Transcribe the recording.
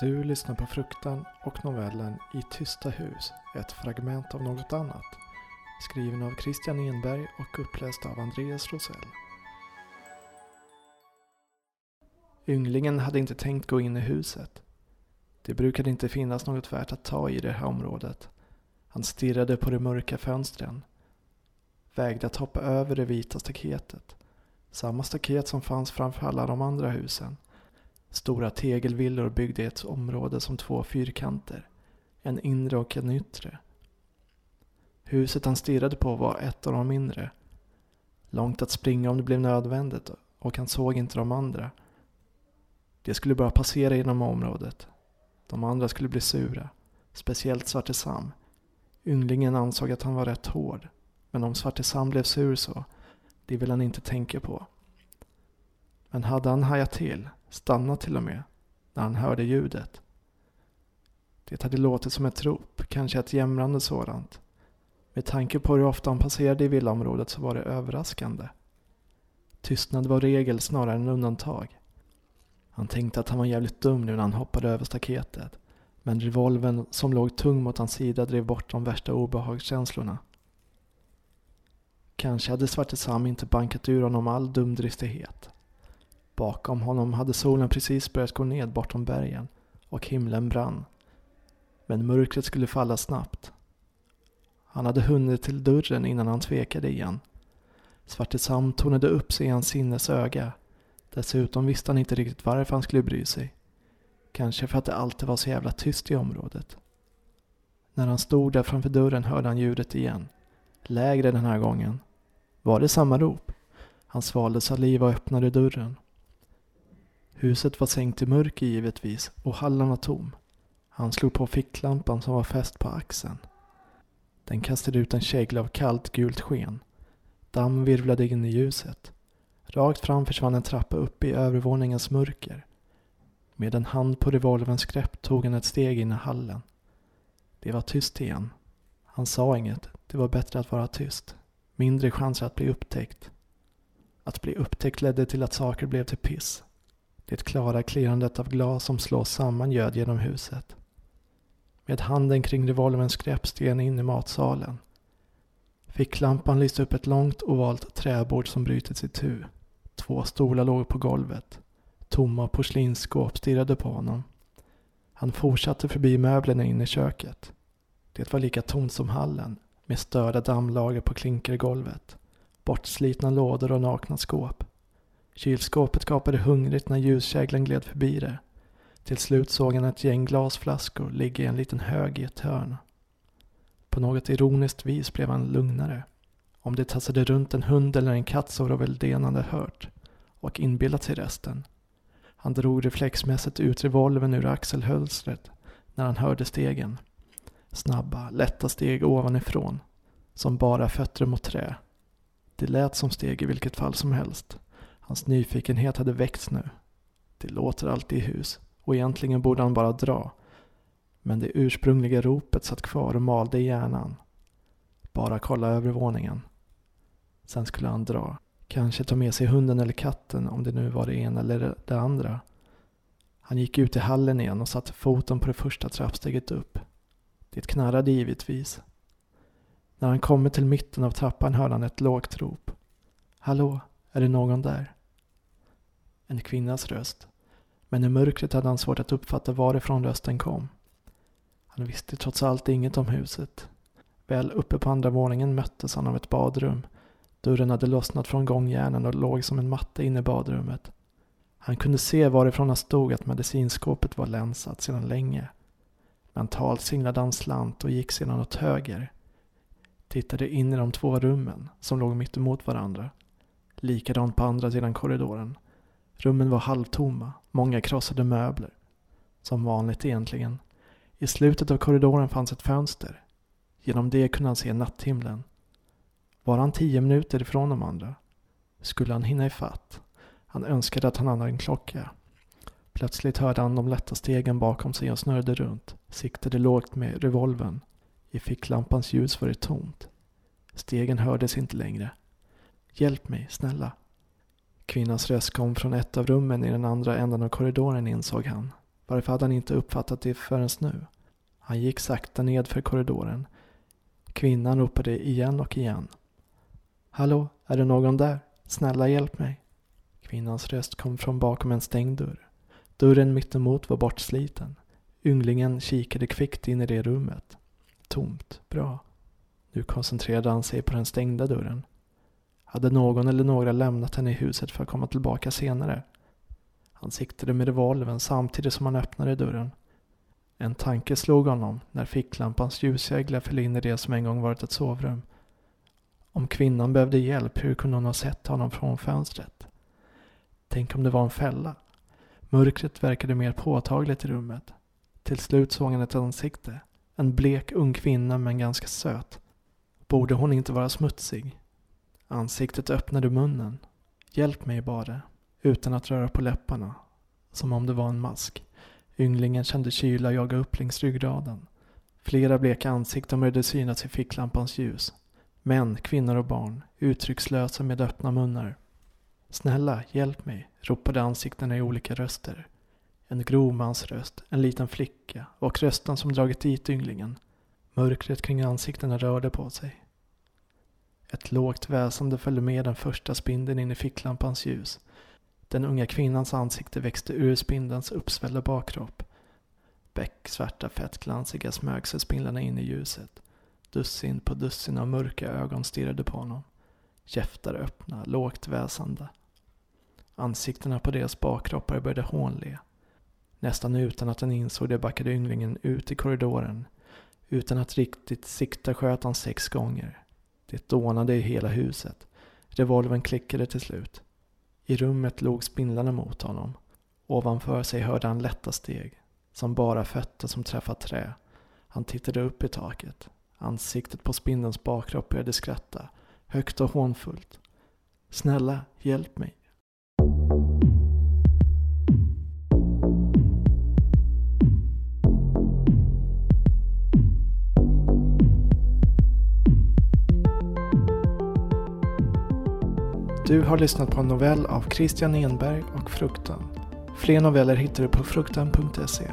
Du lyssnar på Fruktan och novellen I tysta hus, ett fragment av något annat. Skriven av Christian Enberg och uppläst av Andreas Rosell. Ynglingen hade inte tänkt gå in i huset. Det brukade inte finnas något värt att ta i det här området. Han stirrade på de mörka fönstren. Vägde att hoppa över det vita staketet. Samma staket som fanns framför alla de andra husen. Stora tegelvillor byggde i ett område som två fyrkanter. En inre och en yttre. Huset han stirrade på var ett av de mindre. Långt att springa om det blev nödvändigt och han såg inte de andra. De skulle bara passera genom området. De andra skulle bli sura. Speciellt Svarte Sam. Ynglingen ansåg att han var rätt hård. Men om Svarte Sam blev sur så, det vill han inte tänka på. Men hade han hajat till, stannat till och med, när han hörde ljudet. Det hade låtit som ett rop, kanske ett jämrande sådant. Med tanke på hur ofta han passerade i villaområdet så var det överraskande. Tystnad var regel snarare än undantag. Han tänkte att han var jävligt dum nu när han hoppade över staketet. Men revolven som låg tung mot hans sida drev bort de värsta obehagskänslorna. Kanske hade Svarte Sam inte bankat ur honom all dumdristighet. Bakom honom hade solen precis börjat gå ned bortom bergen och himlen brann. Men mörkret skulle falla snabbt. Han hade hunnit till dörren innan han tvekade igen. Svarte Sam upp sig i hans sinnes öga. Dessutom visste han inte riktigt varför han skulle bry sig. Kanske för att det alltid var så jävla tyst i området. När han stod där framför dörren hörde han ljudet igen. Lägre den här gången. Var det samma rop? Han svalde saliv och öppnade dörren. Huset var sänkt i mörker givetvis och hallen var tom. Han slog på ficklampan som var fäst på axeln. Den kastade ut en kägla av kallt gult sken. Damm virvlade in i ljuset. Rakt fram försvann en trappa upp i övervåningens mörker. Med en hand på revolverns grepp tog han ett steg in i hallen. Det var tyst igen. Han sa inget. Det var bättre att vara tyst. Mindre chanser att bli upptäckt. Att bli upptäckt ledde till att saker blev till piss. Det klara klirrandet av glas som slås samman göd genom huset. Med handen kring revolverns grepp in i matsalen. Ficklampan lyste upp ett långt ovalt träbord som brutits itu. tu. Två stolar låg på golvet. Tomma porslinsskåp stirrade på honom. Han fortsatte förbi möblerna in i köket. Det var lika tomt som hallen, med störda dammlager på klinkergolvet. Bortslitna lådor och nakna skåp. Kylskåpet gapade hungrigt när ljuskäglan gled förbi det. Till slut såg han ett gäng glasflaskor ligga i en liten hög i ett hörn. På något ironiskt vis blev han lugnare. Om det tassade runt en hund eller en katt så var väl det han hade hört. Och inbillat sig resten. Han drog reflexmässigt ut revolven ur axelhölstret när han hörde stegen. Snabba, lätta steg ovanifrån. Som bara fötter mot trä. Det lät som steg i vilket fall som helst. Hans nyfikenhet hade väckts nu. Det låter alltid i hus och egentligen borde han bara dra. Men det ursprungliga ropet satt kvar och malde i hjärnan. Bara kolla övervåningen. Sen skulle han dra. Kanske ta med sig hunden eller katten om det nu var det ena eller det andra. Han gick ut i hallen igen och satte foten på det första trappsteget upp. Det knarrade givetvis. När han kommit till mitten av trappan hörde han ett lågt rop. Hallå, är det någon där? En kvinnas röst. Men i mörkret hade han svårt att uppfatta varifrån rösten kom. Han visste trots allt inget om huset. Väl uppe på andra våningen möttes han av ett badrum. Dörren hade lossnat från gångjärnen och låg som en matta inne i badrummet. Han kunde se varifrån han stod att medicinskåpet var länsat sedan länge. Mentalt singlade han slant och gick sedan åt höger. Tittade in i de två rummen som låg mitt emot varandra. Likadant på andra sidan korridoren. Rummen var halvtomma, många krossade möbler. Som vanligt egentligen. I slutet av korridoren fanns ett fönster. Genom det kunde han se natthimlen. Var han tio minuter ifrån de andra? Skulle han hinna ifatt? Han önskade att han hade en klocka. Plötsligt hörde han de lätta stegen bakom sig och snurrade runt. Siktade lågt med revolven. I ficklampans ljus var det tomt. Stegen hördes inte längre. Hjälp mig, snälla. Kvinnans röst kom från ett av rummen i den andra änden av korridoren insåg han. Varför hade han inte uppfattat det förrän nu? Han gick sakta ned för korridoren. Kvinnan ropade igen och igen. Hallå, är det någon där? Snälla hjälp mig. Kvinnans röst kom från bakom en stängd dörr. Dörren mittemot var bortsliten. Ynglingen kikade kvickt in i det rummet. Tomt. Bra. Nu koncentrerade han sig på den stängda dörren. Hade någon eller några lämnat henne i huset för att komma tillbaka senare? Han siktade med revolven samtidigt som han öppnade dörren. En tanke slog honom när ficklampans ljuskägla föll in i det som en gång varit ett sovrum. Om kvinnan behövde hjälp, hur kunde hon ha sett honom från fönstret? Tänk om det var en fälla? Mörkret verkade mer påtagligt i rummet. Till slut såg han ett ansikte. En blek ung kvinna men ganska söt. Borde hon inte vara smutsig? Ansiktet öppnade munnen. Hjälp mig bara. Utan att röra på läpparna. Som om det var en mask. Ynglingen kände kyla jaga upp längs ryggraden. Flera bleka ansikten började synas i ficklampans ljus. Män, kvinnor och barn, uttryckslösa med öppna munnar. Snälla, hjälp mig, ropade ansiktena i olika röster. En grov mans röst, en liten flicka och rösten som dragit dit ynglingen. Mörkret kring ansiktena rörde på sig. Ett lågt väsande följde med den första spindeln in i ficklampans ljus. Den unga kvinnans ansikte växte ur spindelns uppsvällda bakkropp. Becksvarta fettglansiga smög sig spindlarna in i ljuset. Dussin på dussin av mörka ögon stirrade på honom. Käftar öppna, lågt väsande. Ansiktena på deras bakkroppar började hånle. Nästan utan att den insåg det backade ynglingen ut i korridoren. Utan att riktigt sikta sköt han sex gånger. Det dånade i hela huset. Revolven klickade till slut. I rummet låg spindlarna mot honom. Ovanför sig hörde han lätta steg. Som bara fötter som träffat trä. Han tittade upp i taket. Ansiktet på spindelns bakkropp började skratta. Högt och hånfullt. Snälla, hjälp mig. Du har lyssnat på en novell av Christian Enberg och Fruktan. Fler noveller hittar du på fruktan.se.